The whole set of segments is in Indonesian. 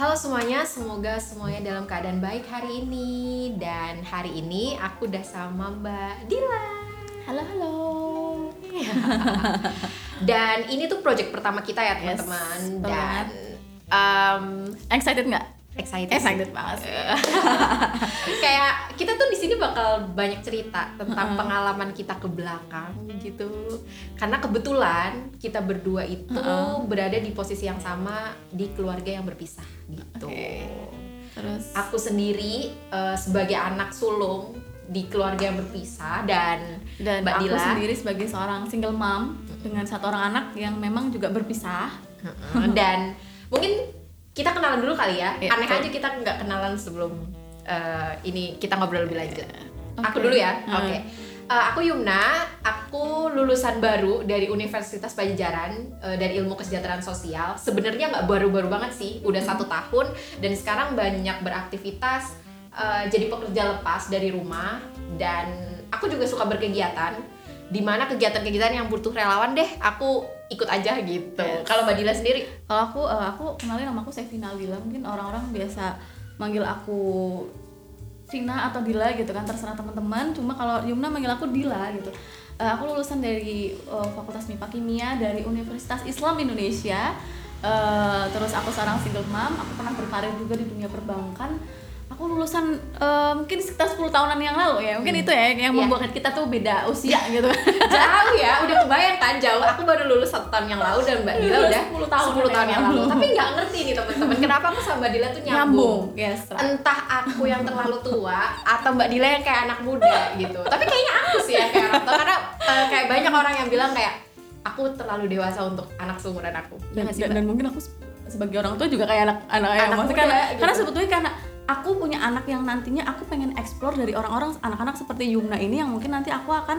Halo semuanya, semoga semuanya dalam keadaan baik hari ini Dan hari ini aku udah sama Mbak Dila Halo halo. Dan ini tuh project pertama kita ya Yes, teman-teman betul Dan um, Excited nggak? Excited, Excited banget. sih. Kayak kita tuh di sini bakal banyak cerita tentang pengalaman kita ke belakang gitu Karena kebetulan kita berdua itu berada di posisi yang sama di keluarga yang berpisah gitu Oke. Terus aku sendiri eh, sebagai anak sulung di keluarga yang berpisah dan dan Mbak aku Dila. sendiri sebagai seorang single mom dengan satu orang anak yang memang juga berpisah. dan mungkin kita kenalan dulu kali ya. Iya, Aneh betul. aja kita nggak kenalan sebelum eh, ini kita ngobrol lebih lanjut. Aku Oke. dulu ya. Hmm. Oke. Eh, aku Yumna, aku lulusan baru dari Universitas Pajajaran eh, dari Ilmu Kesejahteraan Sosial. Sebenarnya nggak baru-baru banget sih, udah satu tahun dan sekarang banyak beraktivitas eh, jadi pekerja lepas dari rumah dan aku juga suka berkegiatan. Di mana kegiatan-kegiatan yang butuh relawan deh, aku ikut aja gitu. Yes. Kalau Mbak Dila sendiri, Kalau aku eh, aku kenalin nama aku Sevina Dila. Mungkin orang-orang biasa manggil aku Vina atau Dila gitu kan terserah teman-teman. Cuma kalau Yumna manggil aku Dila gitu. Eh, aku lulusan dari eh, Fakultas MIPA Kimia dari Universitas Islam Indonesia. Eh, terus aku seorang single mom. Aku pernah berkarir juga di dunia perbankan. Aku lulusan eh, mungkin sekitar 10 tahunan yang lalu ya. Mungkin itu ya yang Iya. membuat kita tuh beda usia gitu. jauh ya udah kebayang kan jauh aku baru lulus satu tahun yang lalu dan mbak Dila udah 10 tahun 10 tahun yang yang lalu lalu. tapi nggak ngerti nih teman-teman kenapa aku sama mbak Dila tuh nyambung, Yes. right. entah aku yang terlalu tua atau mbak Dila yang kayak anak muda gitu tapi kayaknya aku sih yang kayak orang tua karena eh, kayak banyak orang yang bilang kayak aku terlalu dewasa untuk anak seumuran aku Ya dan, sih, dan, dan mungkin aku se- sebagai orang tua juga kayak anak anak yang Anak maksudnya karena, gitu. karena sebetulnya karena aku punya anak yang nantinya aku pengen explore dari orang-orang anak-anak seperti Yumna ini yang mungkin nanti aku akan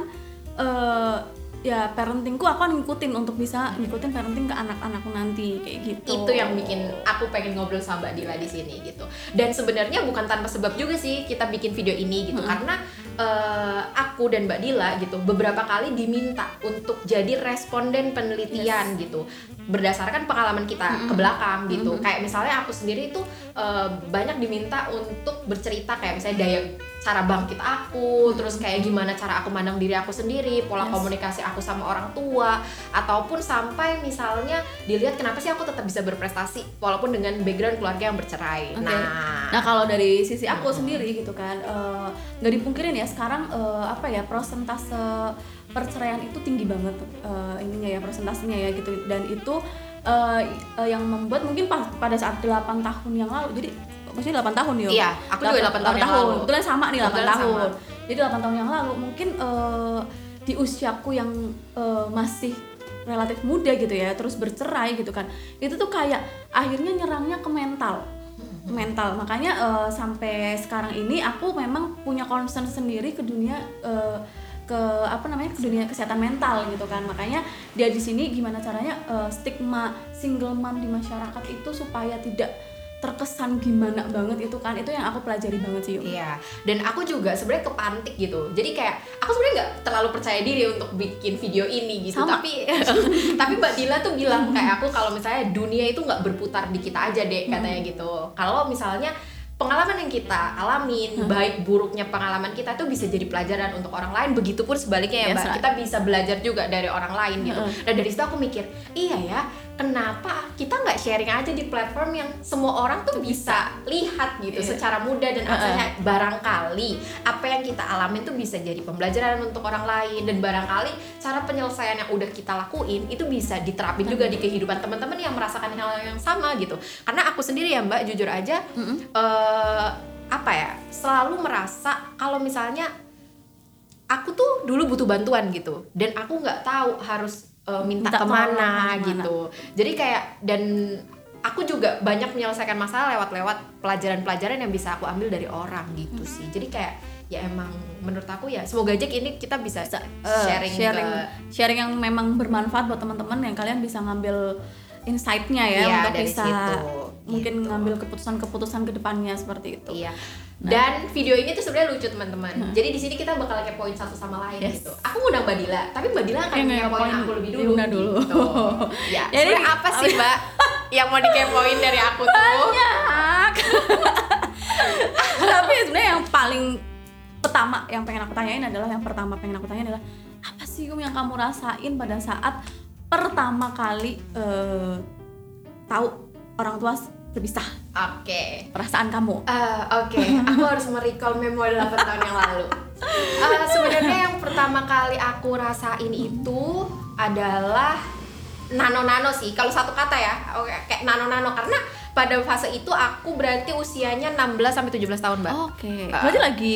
eh, ya parentingku aku akan ngikutin untuk bisa ngikutin parenting ke anak-anakku nanti kayak gitu itu yang bikin aku pengen ngobrol sama Mbak Dila di sini gitu. Dan sebenarnya bukan tanpa sebab juga sih kita bikin video ini gitu Mm-mm. karena eh, aku dan Mbak Dila gitu beberapa kali diminta untuk jadi responden penelitian gitu berdasarkan pengalaman kita ke Mm-mm. belakang gitu. Mm-mm. Kayak misalnya aku sendiri itu eh, banyak diminta untuk bercerita kayak misalnya daya cara bangkit aku, terus kayak gimana cara aku mandang diri aku sendiri, pola Yes. komunikasi aku sama orang tua, ataupun sampai misalnya dilihat kenapa sih aku tetap bisa berprestasi walaupun dengan background keluarga yang bercerai. Oke. Nah, Nah kalau dari sisi aku Mm-mm. sendiri gitu kan eh, nggak dipungkirin ya sekarang eh, apa ya persentase perceraian itu tinggi banget eh, ininya ya persentasenya ya gitu dan itu eh, yang membuat mungkin pas, pada saat 8 tahun yang lalu jadi maksudnya 8 tahun ya iya, aku juga 8 tahun yang lalu. kebetulan sama nih 8 Kebetulan tahun sama. jadi 8 tahun yang lalu mungkin eh, di usiaku yang eh, masih relatif muda gitu ya terus bercerai gitu kan itu tuh kayak akhirnya nyerangnya ke mental mental makanya eh, sampai sekarang ini aku memang punya concern sendiri ke dunia eh, ke apa namanya ke dunia kesehatan mental gitu kan makanya dia di sini gimana caranya eh, stigma single mom di masyarakat itu supaya tidak terkesan gimana banget itu kan itu yang aku pelajari banget sih Yuk. Iya, dan aku juga sebenarnya kepantik gitu. Jadi kayak aku sebenarnya nggak terlalu percaya diri untuk bikin video ini gitu. Sama. Tapi tapi Mbak Dila tuh bilang kayak aku kalau misalnya dunia itu nggak berputar di kita aja deh katanya gitu. Kalau misalnya pengalaman yang kita alamin, Hmm. baik buruknya pengalaman kita tuh bisa jadi pelajaran untuk orang lain. Begitupun sebaliknya ya Yes, Mbak, right. kita bisa belajar juga dari orang lain gitu. Mm-mm. Dan dari situ aku mikir, iya ya, kenapa kita nggak sharing aja di platform yang semua orang tuh bisa lihat gitu Iya. secara mudah dan Uh-uh. aksesnya barangkali apa yang kita alamin tuh bisa jadi pembelajaran untuk orang lain dan barangkali cara penyelesaian yang udah kita lakuin itu bisa diterapin juga di kehidupan teman-teman yang merasakan hal yang sama gitu karena aku sendiri ya mbak jujur aja Mm-mm. eh apa ya selalu merasa kalau misalnya aku tuh dulu butuh bantuan gitu dan aku nggak tahu harus eh, minta, Minta ke mana ke mana. gitu jadi kayak dan aku juga banyak menyelesaikan masalah lewat-lewat pelajaran-pelajaran yang bisa aku ambil dari orang gitu sih jadi kayak ya emang menurut aku ya semoga aja ini kita bisa, Bisa, eh, sharing sharing, sharing ke sharing yang memang bermanfaat buat teman-teman yang kalian bisa ngambil insight-nya ya Iya, untuk bisa situ, mungkin gitu. ngambil keputusan-keputusan ke depannya seperti itu. Iya. Nah. Dan video ini tuh sebenarnya lucu teman-teman. Jadi di sini kita bakal kepoin satu sama lain Yes. gitu. Aku ngundang Mbak Dila, tapi Mbak Dila akan ngepoin aku lebih dulu. Yuna dulu. Gitu. ya. Jadi- apa sih Mbak? yang mau dikepoin dari aku tuh? banyak tapi sebenarnya yang paling pertama yang pengen aku tanyain adalah yang pertama pengen aku tanyain adalah apa sih Yum yang kamu rasain pada saat pertama kali eh, tahu orang tua berpisah Oke. perasaan kamu Eh, Oke, aku harus merecall memori 8 tahun yang lalu. Eh, Sebenarnya yang pertama kali aku rasain itu adalah nano-nano sih. Kalau satu kata ya, oke, kayak nano-nano karena pada fase itu aku berarti usianya 16 sampai 17 tahun, Mbak. oke berarti lagi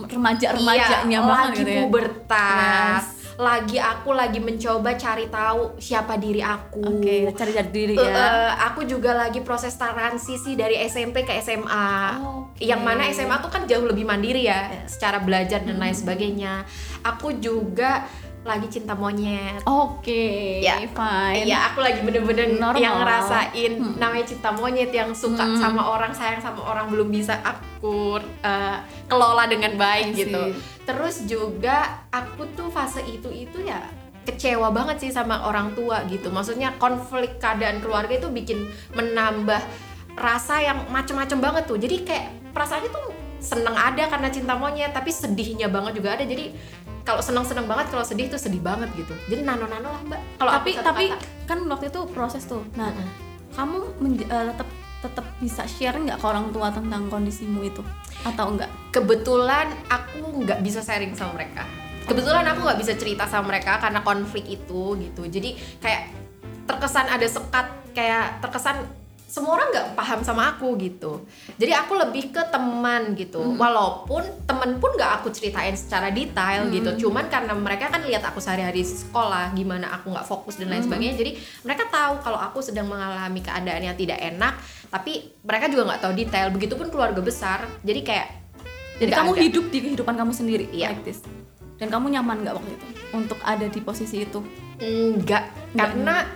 remaja remajanya iya, banget lagi gitu ya pubertas. Yes. Lagi aku lagi mencoba cari tahu siapa diri aku. oke cari jati diri ya eh, aku juga lagi proses transisi dari SMP ke SMA. Oke. Yang mana SMA tuh kan jauh lebih mandiri ya, Yes. secara belajar dan Hmm. lain sebagainya. Aku juga lagi cinta monyet. oke Ya. fine Iya, aku lagi bener-bener Normal. yang ngerasain Hmm. namanya cinta monyet yang suka Hmm. sama orang, sayang sama orang belum bisa aku eh, kelola dengan baik gitu. Terus juga aku tuh fase itu itu ya kecewa banget sih sama orang tua gitu. Maksudnya konflik keadaan keluarga itu bikin menambah rasa yang macem-macem banget tuh. Jadi kayak perasaannya tuh seneng ada karena cinta monyet, tapi sedihnya banget juga ada. Jadi kalau seneng-seneng banget, kalau sedih tuh sedih banget gitu. Jadi nano-nano lah mbak. Kalau tapi tapi kata. kan waktu itu proses tuh nah Mm-mm. kamu menj- eh, tetap tetap bisa share nggak ke orang tua tentang kondisimu itu atau enggak kebetulan aku nggak bisa sharing sama mereka kebetulan aku nggak bisa cerita sama mereka karena konflik itu gitu jadi kayak terkesan ada sekat kayak terkesan semua orang nggak paham sama aku gitu. Jadi aku lebih ke teman gitu. Walaupun temen pun nggak aku ceritain secara detail Hmm. gitu. Cuman karena mereka kan lihat aku sehari-hari sekolah gimana aku nggak fokus dan lain Hmm. sebagainya. Jadi mereka tahu kalau aku sedang mengalami keadaan yang tidak enak. Tapi mereka juga nggak tahu detail. Begitupun keluarga besar. Jadi kayak jadi kamu ada. hidup di kehidupan kamu sendiri Iya. like this. dan kamu nyaman nggak waktu itu? Untuk ada di posisi itu? Enggak, karena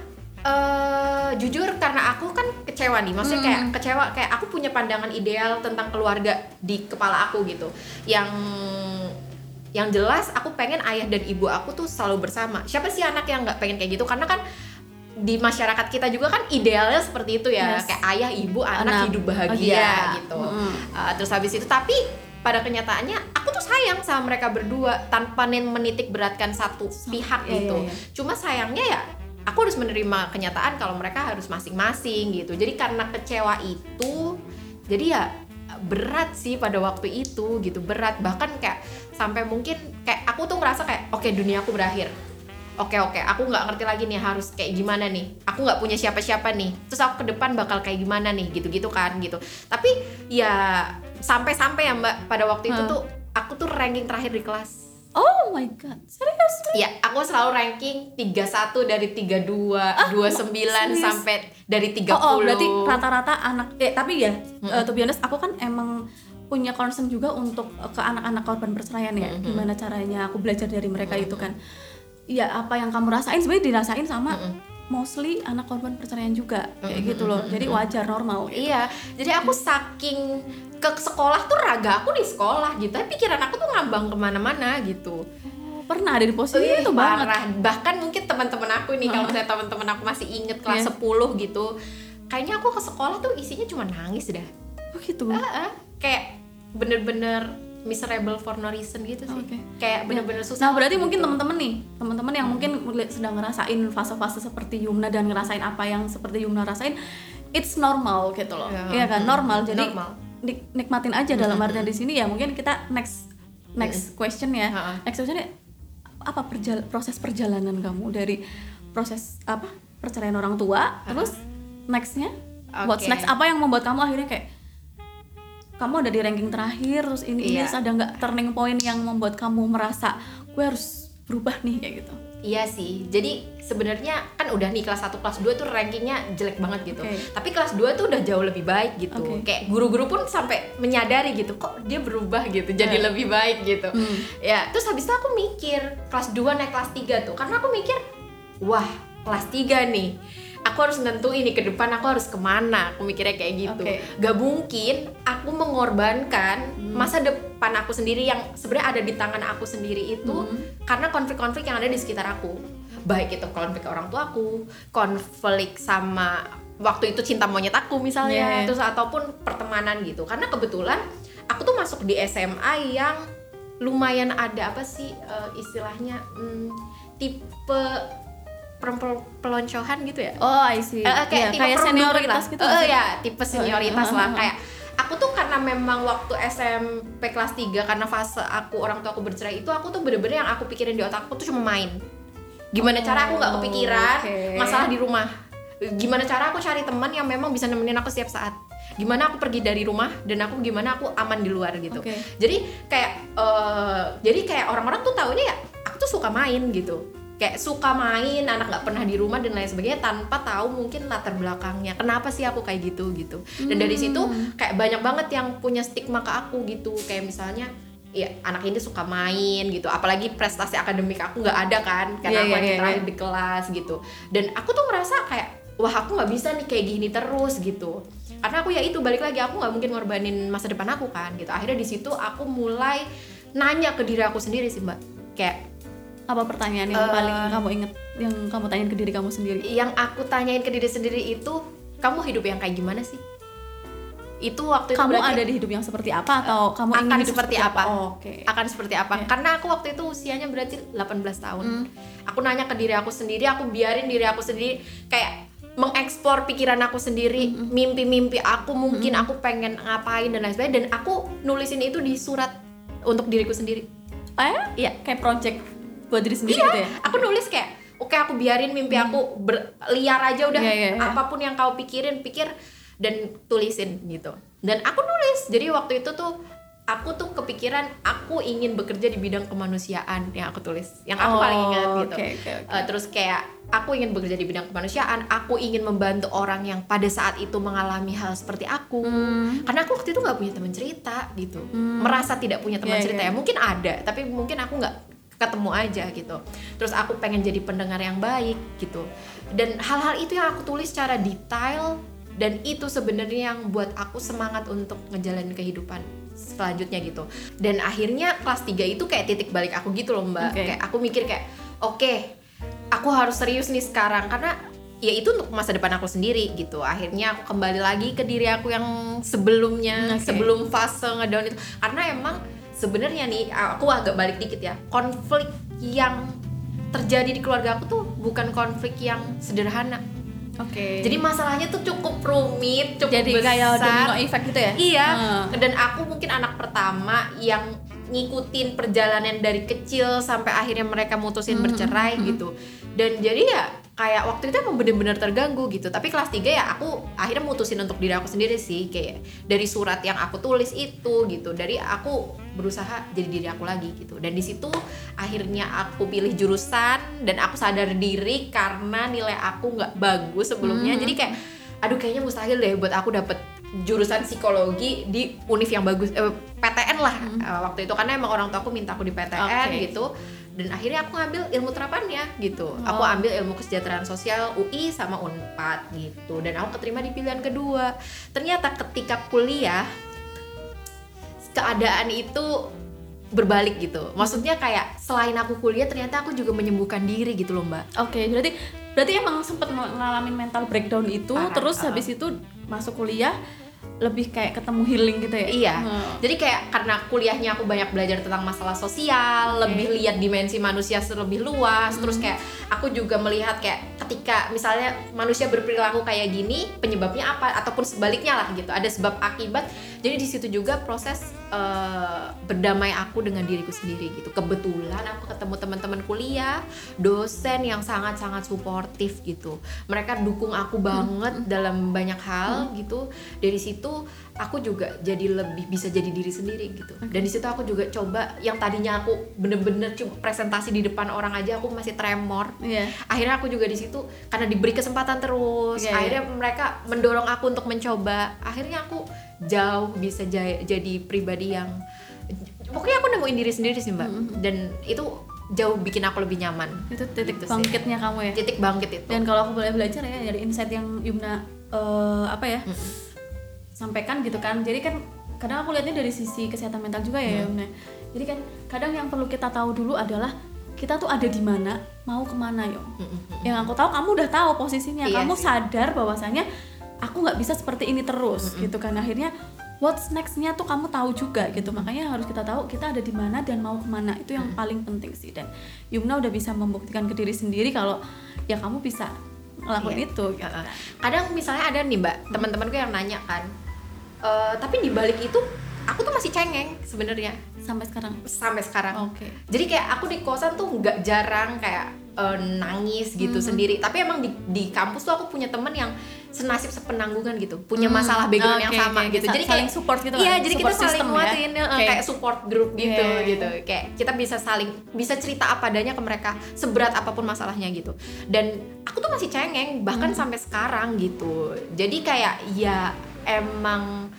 eh, jujur karena aku kan kecewa nih, maksudnya kayak Hmm. kecewa kayak aku punya pandangan ideal tentang keluarga di kepala aku gitu, yang yang jelas aku pengen ayah dan ibu aku tuh selalu bersama. Siapa sih anak yang nggak pengen kayak gitu? Karena kan di masyarakat kita juga kan idealnya seperti itu ya, Yes. kayak ayah, ibu, anak, Anak. hidup bahagia Bahagia. gitu. Mm. Uh, terus habis itu tapi pada kenyataannya aku tuh sayang sama mereka berdua tanpa nen- menitik beratkan satu pihak iya, gitu. iya, iya. Cuma sayangnya ya aku harus menerima kenyataan kalau mereka harus masing-masing gitu. Jadi karena kecewa itu jadi ya berat sih pada waktu itu gitu berat. Bahkan kayak sampai mungkin kayak aku tuh ngerasa kayak oke dunia aku berakhir. Oke oke aku nggak ngerti lagi nih harus kayak gimana nih. Aku nggak punya siapa-siapa nih. Terus aku ke depan bakal kayak gimana nih? Gitu-gitu kan gitu. Tapi ya sampai-sampai ya mbak pada waktu itu Hmm. tuh aku tuh ranking terakhir di kelas oh my god serius Iya, aku selalu ranking 31 dari 32, 29 serius? sampai dari 30. oh, oh berarti rata-rata anak eh tapi ya Mm-mm. eh, to be honest aku kan emang punya concern juga untuk eh, ke anak-anak korban perceraian ya Mm-mm. gimana caranya aku belajar dari mereka Mm-mm. itu kan ya apa yang kamu rasain sebenarnya dirasain sama Mm-mm. mostly anak korban perceraian juga kayak gitu loh jadi wajar normal gitu. Iya, jadi aku saking ke sekolah tuh raga aku di sekolah gitu, tapi pikiran aku tuh ngambang ke mana-mana gitu. Oh, pernah ada di posisi Ih, itu banget. Bahkan mungkin teman-teman aku nih kalau saya teman-teman aku masih inget kelas Iya. 10 gitu, kayaknya aku ke sekolah tuh isinya cuma nangis dah. oh gitu Ah, ah. kayak bener-bener miserable for no reason gitu sih. Oke. Kayak bener-bener susah. Nah berarti mungkin gitu. teman-teman nih, teman-teman yang mungkin ngeli- sedang ngerasain fase-fase seperti Yumna dan ngerasain apa yang seperti Yumna rasain, it's normal gitu loh, Ya. iya kan normal. Jadi Normal. Nik- nikmatin aja dalam artian di sini ya. Mungkin kita next next question ya, next question apa perjal- proses perjalanan kamu dari proses apa perceraian orang tua, terus nextnya? What's Oke. next? Apa yang membuat kamu akhirnya kayak kamu ada di ranking terakhir terus ini ini Iya. terus ada nggak turning point yang membuat kamu merasa gue harus berubah nih kayak gitu Iya sih, jadi sebenarnya kan udah nih kelas 1, kelas 2 tuh rankingnya jelek banget gitu Oke. Tapi kelas 2 tuh udah jauh lebih baik gitu Oke. Kayak guru-guru pun sampai menyadari gitu, kok dia berubah gitu, jadi Iya. lebih baik gitu Hmm. Ya, terus habis itu aku mikir, kelas 2 naik kelas 3 tuh Karena aku mikir, wah kelas 3 nih Aku harus nentuin nih ke depan aku harus ke mana Aku mikirnya kayak gitu Oke. Gak mungkin aku mengorbankan Hmm. masa depan aku sendiri yang sebenarnya ada di tangan aku sendiri itu Hmm. karena konflik-konflik yang ada di sekitar aku baik itu konflik orang tua aku konflik sama waktu itu cinta monyet aku misalnya Yeah. terus ataupun pertemanan gitu karena kebetulan aku tuh masuk di SMA yang lumayan ada apa sih eh, istilahnya hmm, tipe peloncohan gitu ya oh I see eh, kayak Iya, tipe kayak produk senioritas lah. gitu nggak sih? ya tipe senioritas iya. lah kayak aku tuh karena memang waktu SMP kelas 3 karena fase aku orang tua aku bercerai itu aku tuh bener-bener yang aku pikirin di otakku tuh cuma main gimana cara aku nggak Oh, kepikiran oke. masalah di rumah gimana cara aku cari teman yang memang bisa nemenin aku setiap saat gimana aku pergi dari rumah dan aku gimana aku aman di luar gitu Oke. jadi kayak eh, jadi kayak orang-orang tuh taunya ya aku tuh suka main gitu kayak suka main anak nggak pernah di rumah dan lain sebagainya tanpa tahu mungkin latar belakangnya. Kenapa sih aku kayak gitu gitu. Dan dari situ kayak banyak banget yang punya stigma ke aku gitu. Kayak misalnya ya anak ini suka main gitu. Apalagi prestasi akademik aku nggak ada kan karena Iya, aku lagi iya, terakhir iya. di kelas gitu. Dan aku tuh merasa kayak wah aku nggak bisa nih kayak gini terus gitu. Karena aku ya itu balik lagi aku nggak mungkin ngorbanin masa depan aku kan gitu. Akhirnya di situ aku mulai nanya ke diri aku sendiri sih mbak. Kayak apa pertanyaan yang Eh. paling kamu inget yang kamu tanyain ke diri kamu sendiri? Yang aku tanyain ke diri sendiri itu kamu hidup yang kayak gimana sih? Itu waktu itu kamu ada di hidup yang seperti apa atau kamu ingin akan hidup seperti apa? Oh, oke. Akan seperti apa? Oke. karena aku waktu itu usianya berarti 18 tahun. Hmm. aku nanya ke diri aku sendiri aku biarin diri aku sendiri kayak mengeksplor pikiran aku sendiri Hmm. mimpi-mimpi aku mungkin aku pengen ngapain dan lain sebagainya. Dan aku nulisin itu di surat untuk diriku sendiri. Eh iya. Kayak project buat diri sendiri Iya, gitu ya aku nulis kayak oke aku biarin mimpi aku berliar aja udah Iya, iya, iya. apa pun yang kau pikirin pikir dan tulisin gitu dan aku nulis jadi waktu itu tuh aku tuh kepikiran aku ingin bekerja di bidang kemanusiaan yang aku tulis yang aku paling ingat Oh, gitu oke, oke, oke. Eh, terus kayak aku ingin bekerja di bidang kemanusiaan aku ingin membantu orang yang pada saat itu mengalami hal seperti aku Hmm. karena aku waktu itu nggak punya teman cerita gitu Hmm. merasa tidak punya teman Iya, cerita iya. ya mungkin ada tapi mungkin aku nggak ketemu aja gitu. Terus aku pengen jadi pendengar yang baik gitu. Dan hal-hal itu yang aku tulis secara detail dan itu sebenarnya yang buat aku semangat untuk ngejalanin kehidupan selanjutnya gitu. Dan akhirnya kelas 3 itu kayak titik balik aku gitu loh mbak. Oke. kayak aku mikir kayak oke aku harus serius nih sekarang. Karena ya itu untuk masa depan aku sendiri gitu. Akhirnya aku kembali lagi ke diri aku yang sebelumnya Oke. sebelum fase ngedown itu. Karena emang sebenarnya nih aku agak balik dikit ya. Konflik yang terjadi di keluarga aku tuh bukan konflik yang sederhana. Oke. Jadi masalahnya tuh cukup rumit cukup jadi kayak besar. domino effect gitu ya? Iya, Hmm. dan aku mungkin anak pertama yang ngikutin perjalanan dari kecil sampai akhirnya mereka mutusin Hmm, bercerai gitu. Dan jadi ya kayak waktu itu emang bener-bener terganggu gitu. Tapi kelas 3 ya aku akhirnya mutusin untuk diri aku sendiri sih. Kayak dari surat yang aku tulis itu gitu. Dari aku berusaha jadi diri aku lagi gitu. Dan di situ akhirnya aku pilih jurusan dan aku sadar diri karena nilai aku nggak bagus sebelumnya. Hmm. Jadi kayak aduh kayaknya mustahil deh buat aku dapet jurusan psikologi di univ yang bagus eh, PTN lah eh, waktu itu karena emang orang tua aku minta aku di PTN Oke. gitu dan akhirnya aku ngambil ilmu terapannya gitu aku Oh. ambil ilmu kesejahteraan sosial UI sama Unpad gitu dan aku keterima di pilihan kedua ternyata ketika kuliah keadaan itu berbalik gitu maksudnya kayak selain aku kuliah ternyata aku juga menyembuhkan diri gitu loh mbak oke berarti berarti emang sempet ngalamin mental breakdown itu Parah, terus uh-uh. habis itu masuk kuliah lebih kayak ketemu healing gitu ya Iya. Hmm. Jadi kayak karena kuliahnya aku banyak belajar tentang masalah sosial, Oke. lebih lihat dimensi manusia lebih luas, terus Hmm. kayak aku juga melihat kayak ketika misalnya manusia berperilaku kayak gini, penyebabnya apa ataupun sebaliknya lah gitu. Ada sebab akibat. Jadi di situ juga proses eh, berdamai aku dengan diriku sendiri gitu. Kebetulan aku ketemu teman-teman kuliah, dosen yang sangat-sangat suportif gitu. Mereka dukung aku banget dalam banyak hal gitu. Dari situ aku juga jadi lebih bisa jadi diri sendiri gitu. Dan di situ aku juga coba yang tadinya aku bener-bener cuma presentasi di depan orang aja aku masih tremor. Iya. Akhirnya aku juga di situ karena diberi kesempatan terus. Iya, iya. akhirnya mereka mendorong aku untuk mencoba. Akhirnya aku jauh bisa ja- jadi pribadi yang pokoknya aku nemuin diri sendiri sih mbak. Dan itu jauh bikin aku lebih nyaman. itu titik Gitu sih. bangkitnya kamu ya Titik bangkit itu. dan kalau aku boleh belajar ya dari insight yang Yumna eh, apa ya sampaikan gitu kan jadi kan kadang aku lihatnya dari sisi kesehatan mental juga ya Yumna jadi kan kadang yang perlu kita tahu dulu adalah kita tuh ada di mana mau ke mana yo Mm-mm. yang aku tahu kamu udah tahu posisinya Iya kamu sih. sadar bahwasanya aku nggak bisa seperti ini terus gitu kan. Akhirnya what's nextnya tuh kamu tahu juga gitu. Makanya harus kita tahu kita ada di mana dan mau ke mana. Itu yang paling penting sih. Dan Yumna udah bisa membuktikan ke diri sendiri kalau ya kamu bisa ngelakuin Iya. itu gitu. Heeh. kadang misalnya ada nih mbak teman-temanku yang nanya kan "Eh, tapi di balik itu aku tuh masih cengeng sebenarnya. Sampai sekarang? Sampai sekarang. Oke. Jadi kayak aku di kosan tuh nggak jarang kayak eh, nangis gitu Mhm. sendiri. Tapi emang di, di kampus tuh aku punya temen yang senasib sepenanggungan gitu punya Hmm, masalah background yang oke, sama oke, gitu jadi saling kayak support gitu iya kan? jadi kita Support saling system ya? nguatin eh, Oke. kayak support group gitu Iya, iya, gitu kayak kita bisa saling bisa cerita apa adanya ke mereka seberat apa pun masalahnya gitu dan aku tuh masih cengeng bahkan Hmm. sampai sekarang gitu jadi kayak ya emang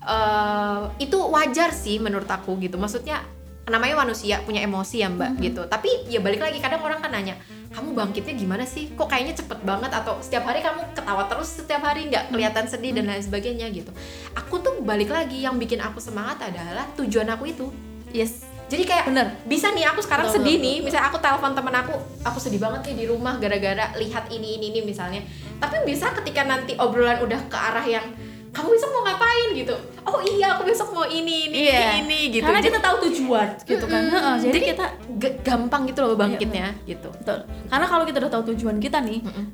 eh, itu wajar sih menurut aku gitu maksudnya namanya manusia punya emosi ya mbak Mhm. gitu tapi ya balik lagi kadang orang kan nanya kamu bangkitnya gimana sih? Kok kayaknya cepet banget? Atau setiap hari kamu ketawa terus setiap hari nggak kelihatan sedih dan lain sebagainya gitu. Aku tuh balik lagi yang bikin aku semangat adalah tujuan aku itu. Yes. Jadi kayak bener. bisa nih aku sekarang Betul, sedih betul, nih. misalnya aku telepon temen aku aku sedih banget nih di rumah gara-gara lihat ini ini ini misalnya. Tapi bisa ketika nanti obrolan udah ke arah yang kamu besok mau ngapain? gitu oh iya aku besok mau ini ini Iya. ini, ini gitu karena kita tahu tujuan gitu kan Mm-mm. Heeh, jadi, Jadi- kita gampang gitu loh bangkitnya gitu betul karena kalau kita udah tahu tujuan kita nih Mm-mm.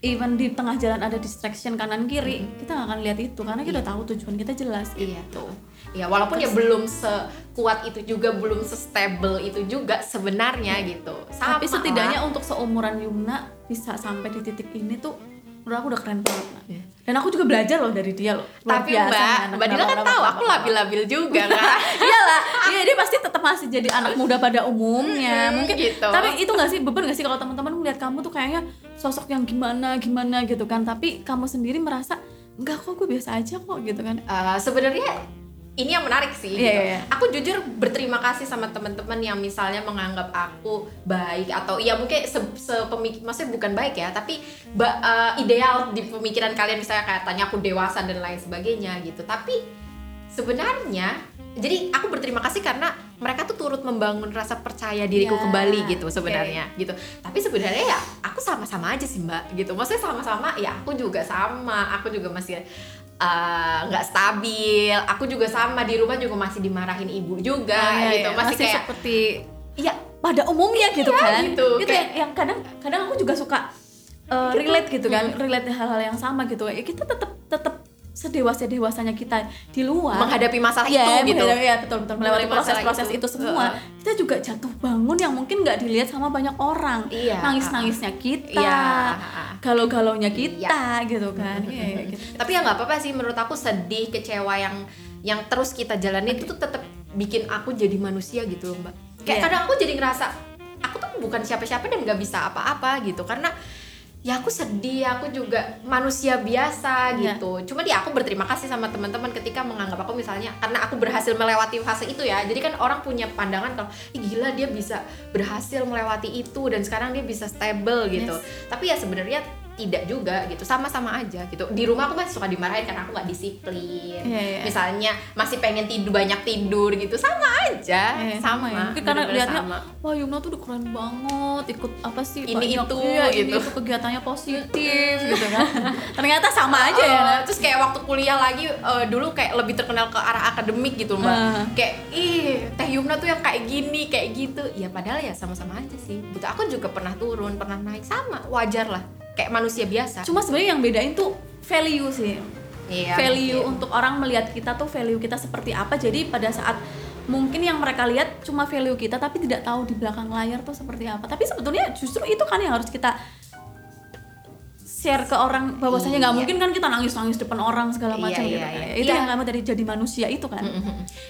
even di tengah jalan ada distraction kanan kiri kita nggak akan lihat itu karena kita Iya. tahu tujuan kita jelas Iya tuh. Ya walaupun ya belum sekuat itu juga, belum sestable itu juga sebenarnya gitu. Sama tapi setidaknya untuk seumuran Yumna bisa sampai di titik ini tuh menurut aku udah keren banget. Iya. dan aku juga belajar loh dari dia loh Luar Tapi biasa Mbak, anak Mbak Dila kan tahu aku labil-labil juga kan. iyalah iya dia pasti tetap masih jadi anak muda pada umumnya mungkin gitu. tapi itu nggak sih beban nggak sih kalau teman-teman melihat kamu tuh kayaknya sosok yang gimana gimana gitu kan tapi kamu sendiri merasa enggak kok gue biasa aja kok gitu kan Eh, sebenarnya ini yang menarik sih. Iya, gitu. iya, iya. Aku jujur berterima kasih sama teman-teman yang misalnya menganggap aku baik atau ya mungkin se, sepemik- maksudnya bukan baik ya, tapi ba- eh, ideal di pemikiran kalian misalnya kayak tanya aku dewasa dan lain sebagainya gitu. Tapi sebenarnya jadi aku berterima kasih karena mereka tuh turut membangun rasa percaya diriku Ya, kembali gitu sebenarnya gitu. Tapi sebenarnya ya aku sama-sama aja sih mbak gitu. Maksudnya sama-sama ya aku juga sama. Aku juga masih uh, nggak stabil. Aku juga sama di rumah juga masih dimarahin ibu juga Oh, iya, gitu. iya. Masih, kayak seperti iya pada umumnya gitu Iya, kan gitu. Itu Kayak- yang, yang kadang kadang aku juga suka uh, Gitu. relate gitu kan relate hal-hal yang sama gitu ya kita tetap tetap sedewasa dewasanya kita di luar menghadapi masalah Iya, itu gitu. ya betul betul melewati proses-proses itu. itu. semua kita juga jatuh bangun yang mungkin nggak dilihat sama banyak orang Iya. nangis-nangisnya kita Iya. galau-galaunya kita gitu kan Iya, iya, gitu. Tapi ya nggak apa-apa sih menurut aku sedih, kecewa yang yang terus kita jalani itu tuh tetap bikin aku jadi manusia gitu loh, Mbak. Kayak Iya. kadang aku jadi ngerasa aku tuh bukan siapa-siapa dan nggak bisa apa-apa gitu karena ya aku sedih, aku juga manusia biasa Iya. gitu. Cuma dia aku berterima kasih sama teman-teman ketika menganggap aku misalnya karena aku berhasil melewati fase itu ya. Jadi kan orang punya pandangan kalau Ih, gila dia bisa berhasil melewati itu dan sekarang dia bisa stable gitu. Tapi ya sebenarnya tidak juga gitu sama-sama aja gitu. Di rumah aku masih suka dimarahin karena aku nggak disiplin. Iya, iya. misalnya masih pengen tidur banyak tidur gitu sama aja Eh, sama, ya. Mungkin karena lihatnya sama. wah Yumna tuh udah keren banget ikut apa sih Ini banyak- itu, iya, ini gitu. itu kegiatannya positif gitu kan. Ternyata sama aja ya. Eh, terus kayak waktu kuliah lagi eh, dulu kayak lebih terkenal ke arah akademik gitu mbak. Ah. kayak ih teh Yumna tuh yang kayak gini kayak gitu. Ya padahal ya sama-sama aja sih. Gitu. Aku juga pernah turun pernah naik sama wajar lah kayak manusia biasa. Cuma sebenarnya yang bedain tuh value sih. Iya, value mungkin. untuk orang melihat kita tuh value kita seperti apa. Jadi pada saat mungkin yang mereka lihat cuma value kita tapi tidak tahu di belakang layar tuh seperti apa. Tapi sebetulnya justru itu kan yang harus kita share ke orang bahwasanya nggak Iya. mungkin kan kita nangis nangis depan orang segala Iya, macam iya, gitu kan. iya. itu Iya. yang kamu dari jadi manusia itu kan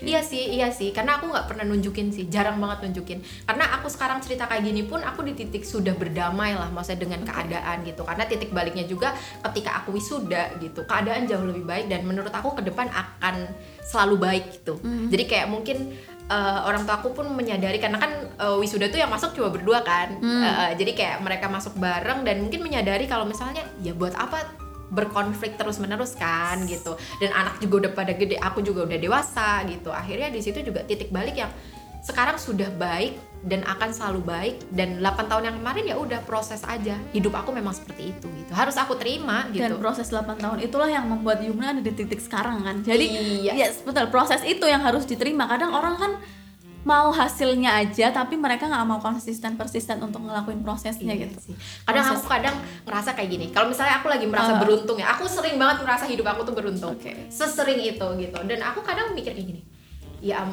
Iya sih, iya sih. Karena aku nggak pernah nunjukin sih, jarang banget nunjukin. Karena aku sekarang cerita kayak gini pun aku di titik sudah berdamai lah, maksudnya dengan keadaan gitu. Karena titik baliknya juga ketika aku wisuda gitu, keadaan jauh lebih baik dan menurut aku ke depan akan selalu baik gitu. Mhm. Jadi kayak mungkin eh, orang tua aku pun menyadari karena kan eh, wisuda tuh yang masuk cuma berdua kan. Hmm. Eh, jadi kayak mereka masuk bareng dan mungkin menyadari kalau misalnya ya buat apa berkonflik terus menerus kan gitu dan anak juga udah pada gede aku juga udah dewasa gitu akhirnya di situ juga titik balik yang sekarang sudah baik dan akan selalu baik dan 8 tahun yang kemarin ya udah proses aja hidup aku memang seperti itu gitu harus aku terima dan gitu proses 8 tahun itulah yang membuat Yumna ada di titik sekarang kan jadi Iya. yes betul proses itu yang harus diterima kadang orang kan mau hasilnya aja tapi mereka nggak mau konsisten persisten untuk ngelakuin prosesnya Iya gitu sih. Kadang Proses. aku kadang ngerasa kayak gini. Kalau misalnya aku lagi merasa Ah. beruntung ya, aku sering banget merasa hidup aku tuh beruntung. Oke. Sesering itu gitu. Dan aku kadang mikir kayak gini. Ya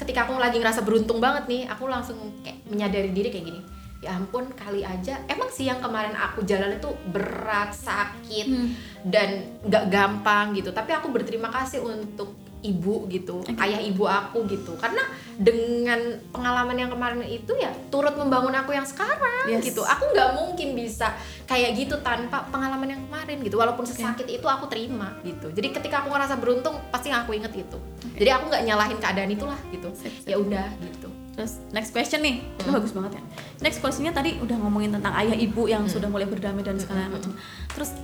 ketika aku lagi ngerasa beruntung banget nih, aku langsung kayak menyadari diri kayak gini. Ya ampun, kali aja emang sih yang kemarin aku jalan itu berat, sakit Hmm. dan nggak gampang gitu. Tapi aku berterima kasih untuk ibu gitu, Oke. ayah ibu aku gitu. Karena dengan pengalaman yang kemarin itu ya turut membangun aku yang sekarang Yes. gitu. Aku nggak mungkin bisa kayak gitu tanpa pengalaman yang kemarin gitu. Walaupun sesakit itu aku terima gitu. Jadi ketika aku ngerasa beruntung pasti aku inget itu. Jadi aku nggak nyalahin keadaan itulah gitu. Ya udah gitu. Terus next question nih, itu Hmm. bagus banget ya. Next questionnya tadi udah ngomongin tentang ayah ibu yang Hmm. sudah mulai berdamai dan segala Hmm. macam. Terus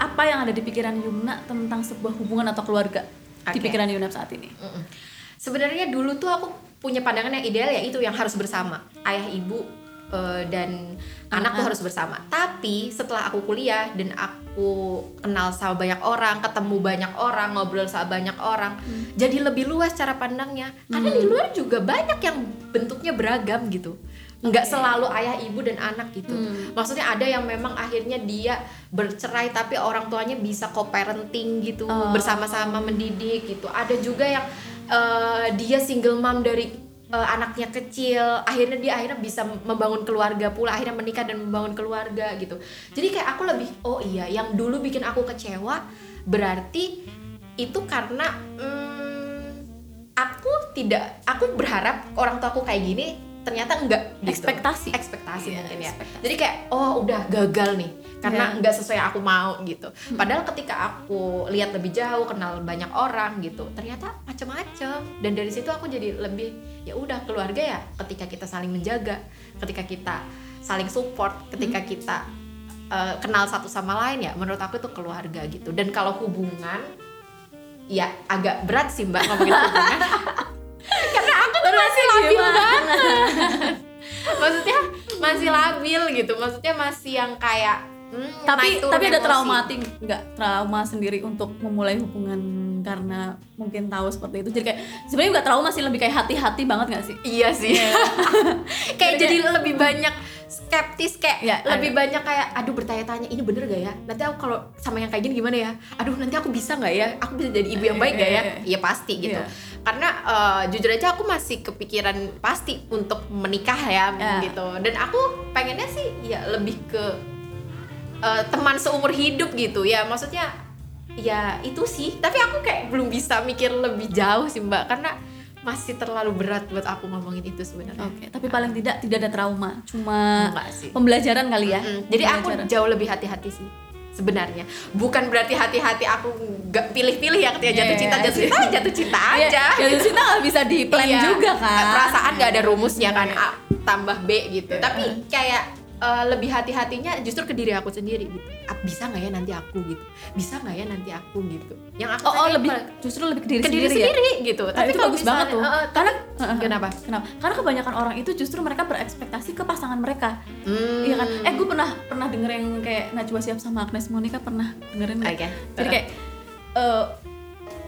apa yang ada di pikiran Yumna tentang sebuah hubungan atau keluarga di Oke. pikiran Yumna saat ini? Mm-mm. Sebenarnya dulu tuh aku punya pandangan yang ideal ya itu yang harus bersama ayah ibu eh, dan anak tuh harus bersama. Tapi setelah aku kuliah dan aku kenal sama banyak orang, ketemu banyak orang, ngobrol sama banyak orang, jadi lebih luas cara pandangnya. Karena di luar juga banyak yang bentuknya beragam gitu. Nggak Oke. selalu ayah ibu dan anak gitu. Hmm. Maksudnya ada yang memang akhirnya dia bercerai tapi orang tuanya bisa co-parenting gitu Oh. bersama-sama mendidik gitu. Ada juga yang eh, dia single mom dari eh, anaknya kecil, akhirnya dia akhirnya bisa membangun keluarga pula, akhirnya menikah dan membangun keluarga gitu. Jadi kayak aku lebih oh iya, yang dulu bikin aku kecewa berarti itu karena hmm, aku tidak aku berharap orang tua aku kayak gini ternyata enggak gitu. Ekspektasi. ekspektasi Iya, mungkin ya. ekspektasi. jadi kayak oh udah gagal nih karena Iya. nggak sesuai yang aku mau gitu. Padahal ketika aku lihat lebih jauh kenal banyak orang gitu ternyata macam-macam dan dari situ aku jadi lebih ya udah keluarga ya ketika kita saling menjaga ketika kita saling support ketika kita uh, kenal satu sama lain ya menurut aku itu keluarga gitu. Dan kalau hubungan ya agak berat sih mbak ngomongin hubungan karena aku tuh masih labil banget. Maksudnya masih labil gitu. Maksudnya masih yang kayak hmm, tapi tapi ada emosi. traumatik nggak trauma sendiri untuk memulai hubungan karena mungkin tahu seperti itu. Jadi kayak sebenarnya nggak trauma sih lebih kayak hati-hati banget nggak sih? Iya sih. Kayak Jadi jadi lebih banyak skeptis kayak Ya, lebih banyak kayak aduh bertanya-tanya ini bener gak ya? Nanti aku kalau sama yang kayak gini gimana ya? Aduh nanti aku bisa nggak ya? Aku bisa jadi ibu yang baik gak ya? Iya. iya pasti gitu. Iya. karena eh, jujur aja aku masih kepikiran pasti untuk menikah ya Ya. gitu. Dan aku pengennya sih ya lebih ke eh, teman seumur hidup gitu. Ya maksudnya ya itu sih. Tapi aku kayak belum bisa mikir lebih jauh sih mbak. Karena masih terlalu berat buat aku ngomongin itu sebenarnya. Oke tapi paling tidak tidak ada trauma cuma sih. pembelajaran kali ya. Mm, jadi aku jauh lebih hati-hati sih sebenarnya. Bukan berarti hati-hati aku nggak pilih-pilih ya ketika jatuh cinta jatuh cinta jatuh cinta Iya, aja. jatuh cinta nggak bisa di plan Iya. juga kan? Perasaan nggak ada rumusnya kan Iya. A tambah B gitu. Iya. tapi kayak eh, lebih hati-hatinya justru ke diri aku sendiri gitu Ah, bisa nggak ya nanti aku gitu bisa nggak ya nanti aku gitu yang aku oh, oh lebih justru lebih ke diri ke diri sendiri, ya sendiri gitu Nah, tapi itu bagus banget misalnya- tuh. eh, eh, Karena tapi kenapa Kenapa? Karena kebanyakan orang itu justru mereka berekspektasi ke pasangan mereka. Hmm. Iya kan? Eh, gue pernah pernah denger yang kayak Najwa Siap sama Agnes Monica pernah dengerin nggak? Oke. Jadi kayak eh,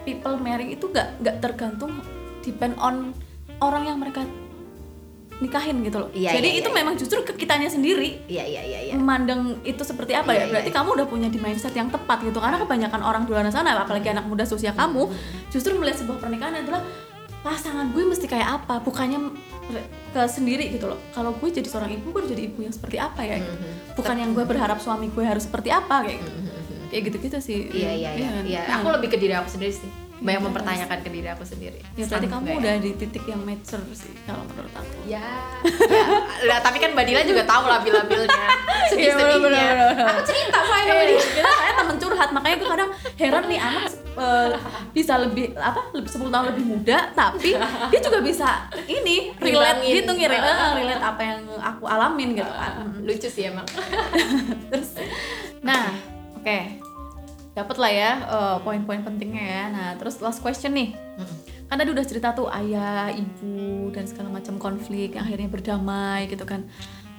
people marrying itu gak nggak tergantung depend on orang yang mereka nikahin gitu loh. Iya, Jadi iya, itu iya. memang justru ke kitanya sendiri iya iya iya iya. memandang itu seperti apa Iya, ya berarti iya. kamu udah punya di mindset yang tepat gitu. Karena kebanyakan orang di luar sana apalagi anak muda seusia kamu justru melihat sebuah pernikahan adalah pasangan gue mesti kayak apa? Bukannya ke sendiri gitu loh. Kalau gue jadi seorang ibu gue jadi ibu yang seperti apa ya? Gitu. Bukan yang gue berharap suami gue harus seperti apa kayak gitu kayak gitu gitu sih. Iya iya iya. Iya, Nah, aku lebih ke diri aku sendiri sih. Banyak Iya, mempertanyakan ke diri aku sendiri. ya berarti kamu nggak udah di titik yang mature sih kalau menurut aku Ya, ya. Lah, tapi kan Mbak Dila juga tahu labil-labilnya, Iya, sedih-sedihnya. bener, bener, bener. Aku cerita sama Eh, dia. kita kayak temen curhat makanya gue kadang heran nih anak eh, bisa lebih apa lebih 10 tahun lebih muda tapi dia juga bisa ini relate Ngilangin. gitu ngira relate apa yang aku alamin gitu kan Lucu sih emang. terus nah oke dapat lah ya eh, poin-poin pentingnya ya. Nah terus last question nih. Karena dia udah cerita tuh ayah ibu dan segala macam konflik yang akhirnya berdamai gitu kan.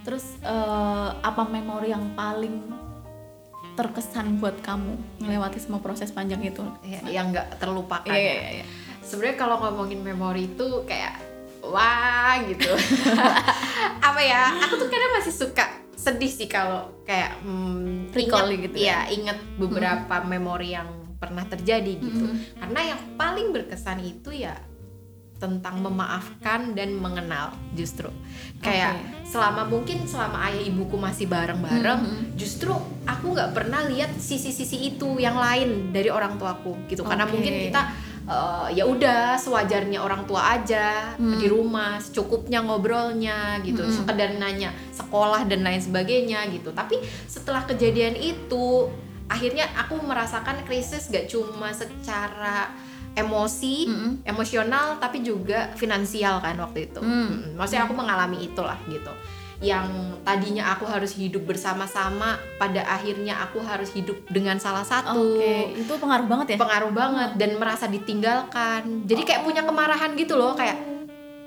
Terus eh, apa memori yang paling terkesan buat kamu melewati semua proses panjang itu? Ya, yang nggak terlupakan Iya, ya. iya, iya. sebenarnya kalau ngomongin memori itu kayak wah gitu. Apa ya? Aku tuh kadang masih suka sedih sih kalau kayak hmm, Recalling gitu ya? iya, ingat beberapa memori yang pernah terjadi gitu Mhm. karena yang paling berkesan itu ya tentang memaafkan dan mengenal justru kayak Oke. selama mungkin selama ayah ibuku masih bareng-bareng Mhm. justru aku nggak pernah lihat sisi-sisi itu yang lain dari orang tuaku gitu karena Oke. mungkin kita eh, ya udah sewajarnya orang tua aja Hmm. di rumah secukupnya ngobrolnya gitu Hmm. sekedar nanya sekolah dan lain sebagainya gitu tapi setelah kejadian itu akhirnya aku merasakan krisis gak cuma secara emosi Mm-mm. emosional tapi juga finansial kan waktu itu Hmm. Mm, maksudnya aku mengalami itulah gitu yang tadinya aku harus hidup bersama-sama pada akhirnya aku harus hidup dengan salah satu. Oke, itu pengaruh banget ya? pengaruh banget dan merasa ditinggalkan. Jadi kayak punya kemarahan gitu loh kayak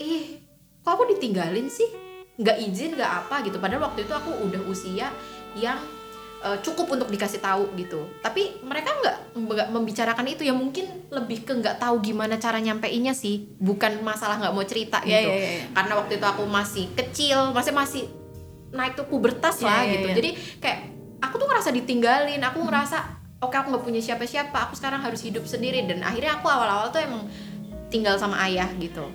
ih kok aku ditinggalin sih? Nggak izin nggak apa gitu. Padahal waktu itu aku udah usia yang eh, cukup untuk dikasih tahu gitu. Tapi mereka nggak nggak membicarakan itu. Ya mungkin lebih ke nggak tahu gimana cara nyampeinnya sih. Bukan masalah nggak mau cerita Iya, gitu. iya, iya, iya. karena waktu itu aku masih kecil masih masih naik tuh pubertas Iya, lah iya, gitu. iya. jadi kayak aku tuh ngerasa ditinggalin. Aku ngerasa oke aku nggak punya siapa-siapa. Aku sekarang harus hidup sendiri. Dan akhirnya aku awal-awal tuh emang tinggal sama ayah gitu.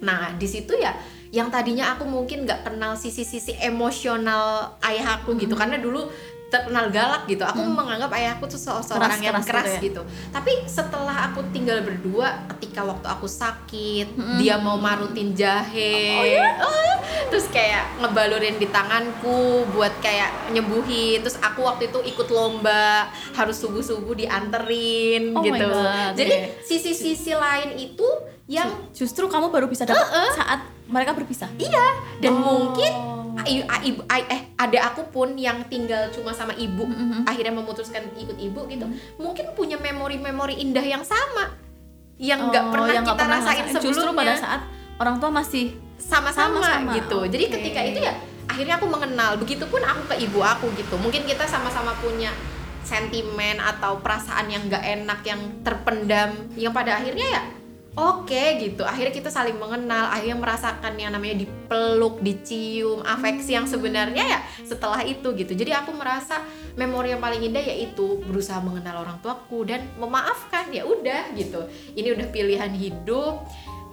Nah di situ ya yang tadinya aku mungkin nggak kenal sisi-sisi emosional ayah aku gitu. Karena dulu terkenal galak gitu aku menganggap ayahku tuh se- seorang yang Keras-keras keras gitu gitu, tapi setelah aku tinggal berdua ketika waktu aku sakit Mm-mm. dia mau marutin jahe Oh, iya? Ah, terus kayak ngebalurin di tanganku buat kayak nyembuhin terus aku waktu itu ikut lomba harus subuh subuh dianterin Oh my gitu God, jadi iya. sisi-sisi lain itu yang Justru kamu baru bisa dapat saat mereka berpisah. dan Oh. mungkin i- eh ada aku pun yang tinggal cuma sama ibu Mhm. akhirnya memutuskan ikut ibu gitu. Mungkin punya memori-memori indah yang sama yang nggak Oh, pernah yang kita pernah rasain rasain. Justru pada sebelumnya saat orang tua masih sama-sama gitu. Jadi oke. ketika itu ya akhirnya aku mengenal. Begitupun aku ke ibu aku gitu. Mungkin kita sama-sama punya sentimen atau perasaan yang nggak enak yang terpendam. Yang pada akhirnya ya oke gitu. Akhirnya kita saling mengenal akhirnya merasakan yang namanya dipeluk dicium afeksi yang sebenarnya ya setelah itu gitu. Jadi aku merasa memori yang paling indah yaitu berusaha mengenal orang tuaku dan memaafkan ya udah gitu. Ini udah pilihan hidup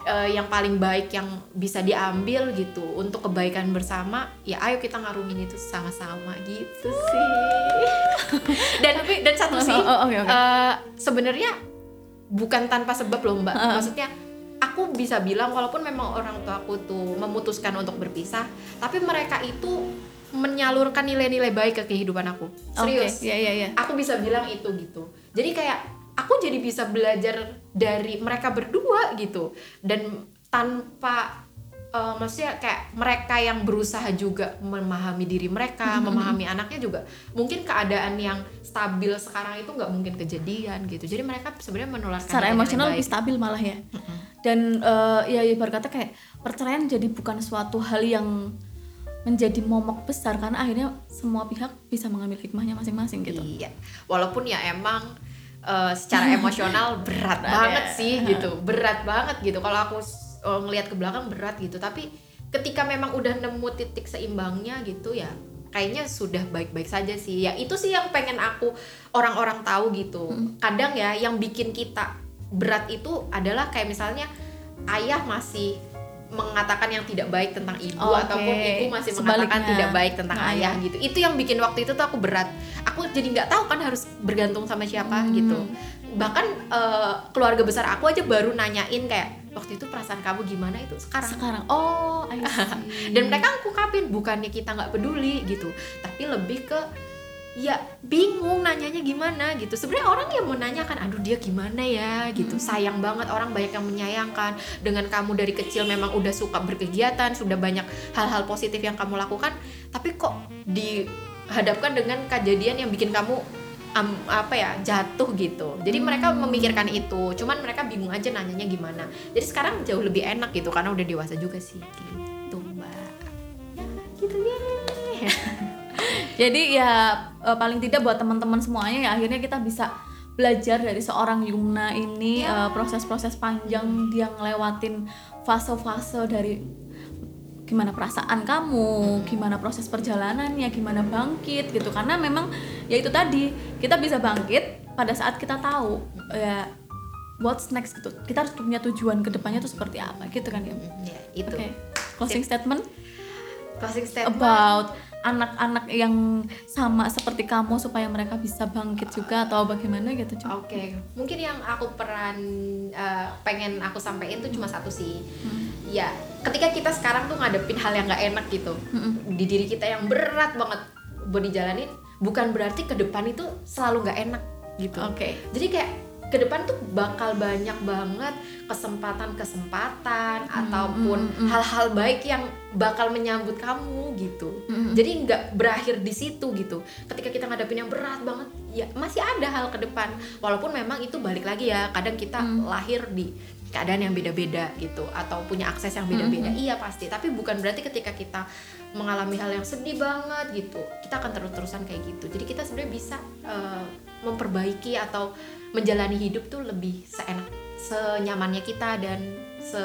eh, yang paling baik yang bisa diambil gitu. Untuk kebaikan bersama ya ayo kita ngarungin itu sama-sama gitu sih. Dan dan satu sih Oh, oh, oke, oke. eh, sebenarnya bukan tanpa sebab loh mbak. Maksudnya aku bisa bilang walaupun memang orang tua aku tuh memutuskan untuk berpisah tapi mereka itu menyalurkan nilai-nilai baik ke kehidupan aku. Serius. Oke, Iya, iya, iya. aku bisa bilang itu gitu. Jadi kayak aku jadi bisa belajar dari mereka berdua gitu. Dan tanpa eh, maksudnya kayak mereka yang berusaha juga memahami diri mereka Mm-hmm. memahami anaknya juga mungkin keadaan yang stabil sekarang itu nggak mungkin kejadian gitu jadi mereka sebenarnya menularkan Secara emosional lebih stabil malah ya. Dan eh, ya ibarat kata kayak perceraian jadi bukan suatu hal yang menjadi momok besar karena akhirnya semua pihak bisa mengambil hikmahnya masing-masing gitu. Iya, walaupun ya emang eh, secara emosional berat Berat banget ya. sih gitu, berat banget gitu. Kalau aku eh, ngelihat ke belakang berat gitu, tapi ketika memang udah nemu titik seimbangnya gitu ya, kayaknya sudah baik-baik saja sih. Ya itu sih yang pengen aku orang-orang tahu gitu. Kadang ya yang bikin kita berat itu adalah kayak misalnya ayah masih mengatakan yang tidak baik tentang ibu Oke, ataupun ibu masih mengatakan sebaliknya. tidak baik tentang Nah, ayah iya. gitu itu yang bikin waktu itu tuh aku berat aku jadi nggak tahu kan harus bergantung sama siapa Hmm. gitu bahkan eh, keluarga besar aku aja baru nanyain kayak waktu itu perasaan kamu gimana itu? Sekarang? Sekarang. Oh, I see. dan mereka ngungkapin bukannya kita nggak peduli gitu. Tapi lebih ke ya bingung nanyanya gimana gitu. Sebenarnya orang yang mau nanyakan aduh dia gimana ya? gitu. Sayang banget orang banyak yang menyayangkan. Dengan kamu dari kecil memang udah suka berkegiatan sudah banyak hal-hal positif yang kamu lakukan tapi kok dihadapkan dengan kejadian yang bikin kamu am- apa ya jatuh gitu. Jadi mereka memikirkan itu cuman mereka bingung aja nanyanya gimana. Jadi sekarang jauh lebih enak gitu karena udah dewasa juga sih gitu mbak. Ya gitu ya. Jadi ya eh, paling tidak buat teman-teman semuanya ya akhirnya kita bisa belajar dari seorang Yumna ini Ya. eh, proses-proses panjang dia ngelewatin fase-fase dari gimana perasaan kamu, gimana proses perjalanannya, gimana bangkit gitu. Karena memang ya itu tadi kita bisa bangkit pada saat kita tahu ya what's next gitu. Kita harus punya tujuan ke depannya tuh seperti apa gitu kan ya. ya itu Oke. Closing statement closing statement about anak-anak yang sama seperti kamu supaya mereka bisa bangkit juga atau bagaimana gitu? Oke, mungkin yang aku peran eh, pengen aku sampaikan tuh cuma satu sih. Ya, ketika kita sekarang tuh ngadepin hal yang nggak enak gitu di diri kita yang berat banget buat dijalanin, bukan berarti ke depan itu selalu nggak enak gitu. Oke. Jadi kayak ke depan tuh bakal banyak banget kesempatan-kesempatan ataupun mm, mm. hal-hal baik yang bakal menyambut kamu gitu. Mm-mm. Jadi nggak berakhir di situ gitu. Ketika kita ngadepin yang berat banget, ya masih ada hal ke depan. Walaupun memang itu balik lagi ya, kadang kita Mm. lahir di keadaan yang beda-beda gitu atau punya akses yang beda-beda. Mm-hmm. Iya pasti, tapi bukan berarti ketika kita mengalami hal yang sedih banget gitu, kita akan terus-terusan kayak gitu. Jadi kita sebenarnya bisa eh, memperbaiki atau menjalani hidup tuh lebih seenak, senyamannya kita dan se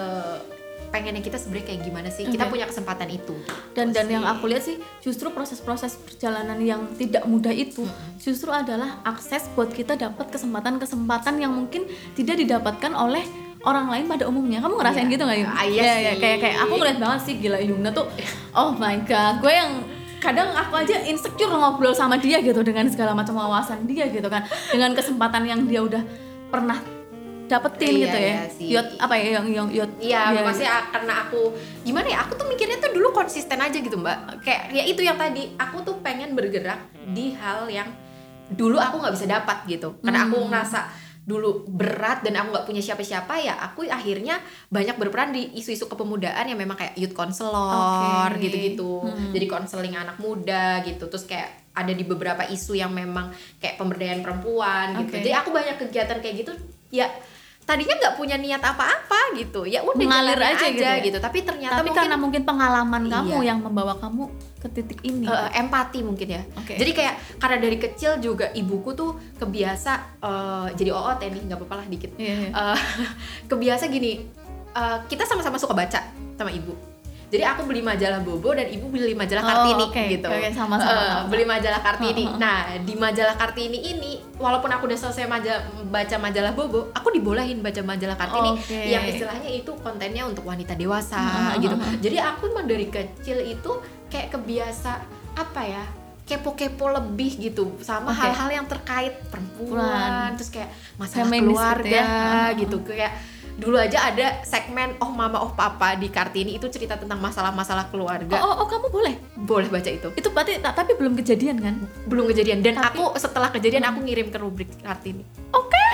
pengennya kita sebenarnya kayak gimana sih? Kita Oke. punya kesempatan itu. Dan dan yang aku lihat sih justru proses-proses perjalanan yang tidak mudah itu justru adalah akses buat kita dapat kesempatan-kesempatan yang mungkin tidak didapatkan oleh orang lain pada umumnya. Kamu ngerasain Iya. gitu nggak? Ah, iya iya, kayak kayak aku ngeliat banget sih gila Yumna tuh. Oh my god, gue yang kadang aku aja insecure ngobrol sama dia gitu dengan segala macam wawasan dia gitu kan dengan kesempatan yang dia udah pernah dapetin Iya, gitu ya iya sih. yot apa ya yang yang yot Iya, ya, maksudnya karena aku gimana ya? Aku tuh mikirnya tuh dulu konsisten aja gitu, Mbak. Kayak ya itu yang tadi, aku tuh pengen bergerak di hal yang dulu aku nggak bisa dapat gitu. Karena aku Hmm. ngerasa dulu berat dan aku nggak punya siapa-siapa ya aku akhirnya banyak berperan di isu-isu kepemudaan yang memang kayak youth counselor Oke. gitu-gitu Hmm. jadi konseling anak muda gitu terus kayak ada di beberapa isu yang memang kayak pemberdayaan perempuan gitu Oke. jadi aku banyak kegiatan kayak gitu ya tadinya nggak punya niat apa-apa gitu ya udah Mengalir jalanin aja gitu ya? gitu tapi ternyata tapi mungkin karena mungkin pengalaman kamu Iya. yang membawa kamu ke titik ini eh, empati mungkin ya Oke. jadi kayak karena dari kecil juga ibuku tuh kebiasa eh, jadi OOT nih nggak apa-apa lah dikit Iya, iya. Eh, kebiasa gini eh, kita sama-sama suka baca sama ibu jadi aku beli majalah Bobo dan ibu beli majalah Oh, Kartini oke. gitu Oke, sama-sama, Eh, sama-sama. beli majalah Kartini Heeh. nah di majalah Kartini ini walaupun aku udah selesai maja- baca majalah Bobo aku dibolehin baca majalah Kartini Oke. yang istilahnya itu kontennya untuk wanita dewasa Heeh, gitu jadi aku emang dari kecil itu kayak kebiasa apa ya kepo-kepo lebih gitu sama hal-hal yang terkait perempuan Perempuan. terus kayak masalah Feminis gitu keluarga ya. Heeh. gitu kayak dulu aja ada segmen oh mama oh papa di kartini itu cerita tentang masalah-masalah oh, keluarga. Oh, oh, kamu boleh? Boleh baca itu. Itu berarti ta- tapi belum kejadian kan? Belum kejadian. Dan Tapi- aku setelah kejadian Hmm. aku ngirim ke rubrik kartini. Oke.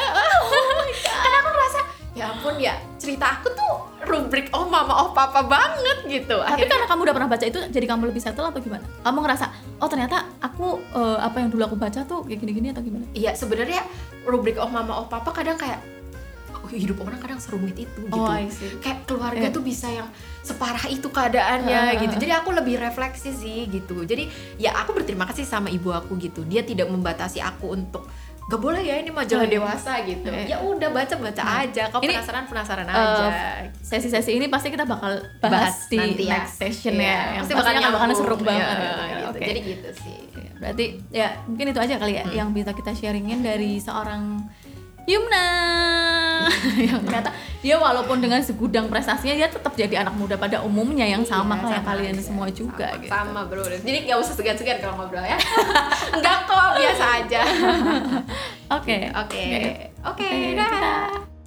Karena aku ngerasa ya ampun ya cerita aku tuh rubrik oh mama oh papa banget gitu. Tapi Akhirnya- karena kamu udah pernah baca itu jadi kamu lebih settle atau gimana? Kamu ngerasa oh ternyata aku eh, apa yang dulu aku baca tuh kayak gini-gini atau gimana? Iya sebenarnya rubrik oh mama oh papa kadang kayak oh, hidup orang kadang serumit itu gitu. oh I see Kayak keluarga Iya. tuh bisa yang separah itu keadaannya Ah. gitu. Jadi aku lebih refleksi sih gitu. Jadi ya aku berterima kasih sama ibu aku gitu. Dia tidak membatasi aku untuk gak boleh ya ini majalah Oh, iya. dewasa gitu. Iya. Ya udah baca-baca Nah, aja. Kau ini, penasaran penasaran eh, aja. sesi-sesi ini pasti kita bakal bahas, Bahas di nanti ya. next session Iya, ya yang pasti pastinya akan bakal seru banget Iya, gitu. gitu. Oke. Jadi gitu sih. Berarti ya mungkin itu aja kali ya Hmm. yang bisa kita sharingin dari seorang Yumna yang ternyata dia walaupun dengan segudang prestasinya dia tetap jadi anak muda pada umumnya yang sama Iya, kayak sama kalian aja. semua juga sama, gitu. Sama bro. Jadi gak usah segan-segan kalau ngobrol ya. Enggak kok, biasa aja. Oke. Oke. Oke, dadah.